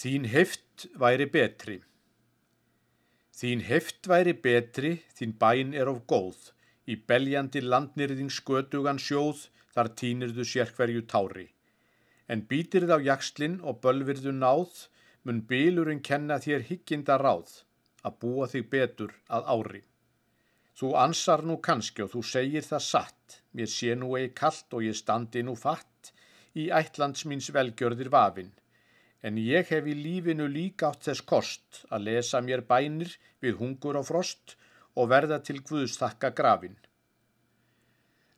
Þín heft væri betri. Þín heft væri betri, þín bæn er of góð, í beljandi landnirðing skötugan sjóð, þar týnirðu sér hverju tári. En býtir þá jakslinn og bölvirðu náð, mun bílurinn kenna þér higginda ráð, að búa þig betur að ári. Þú ansar nú kannski og þú segir það satt, mér sé nú eigi kallt og ég standi nú fatt, í ætlands míns velgjörðir vafinn en ég hef í lífinu líka átt þess kost að lesa mér bænir við hungur og frost og verða til Guðs þakka grafin.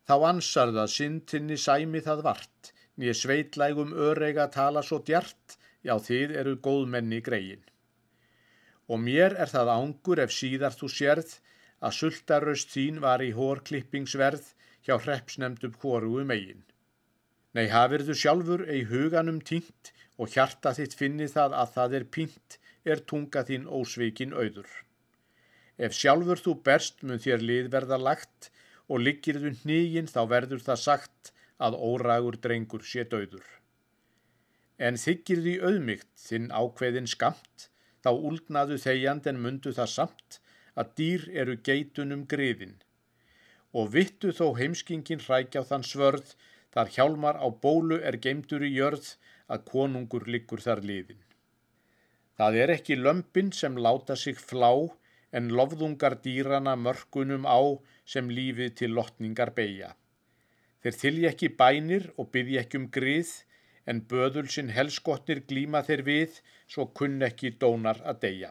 Þá ansar það syndinni sæmi það vart, nýja sveitlægum örega tala svo djart, já þið eru góðmenni greiðin. Og mér er það ángur ef síðar þú sérð að sultaröst þín var í hórklippingsverð hjá hreppsnemdum hórugu megin. Nei hafirðu sjálfur ei huganum týnt og hjarta þitt finni það að það er pínt, er tunga þín ósveikin auður. Ef sjálfur þú berst mun þér liðverða lagt og liggir þú nýgin þá verður það sagt að óragur drengur sé döður. En þykir því auðmygt þinn ákveðin skamt, þá úldnaðu þegjand en mundu það samt að dýr eru geitunum griðin. Og vittu þó heimskingin hrækja á þann svörð, þar hjálmar á bólu er geimdur í jörð, að konungur liggur þar liðin. Það er ekki lömpin sem láta sig flá en lofðungar dýrana mörkunum á sem lífið til lotningar beigja. Þeir þylja ekki bænir og byggja ekki um grið en böðul sinn helskotnir glíma þeir við svo kunn ekki dónar að deyja.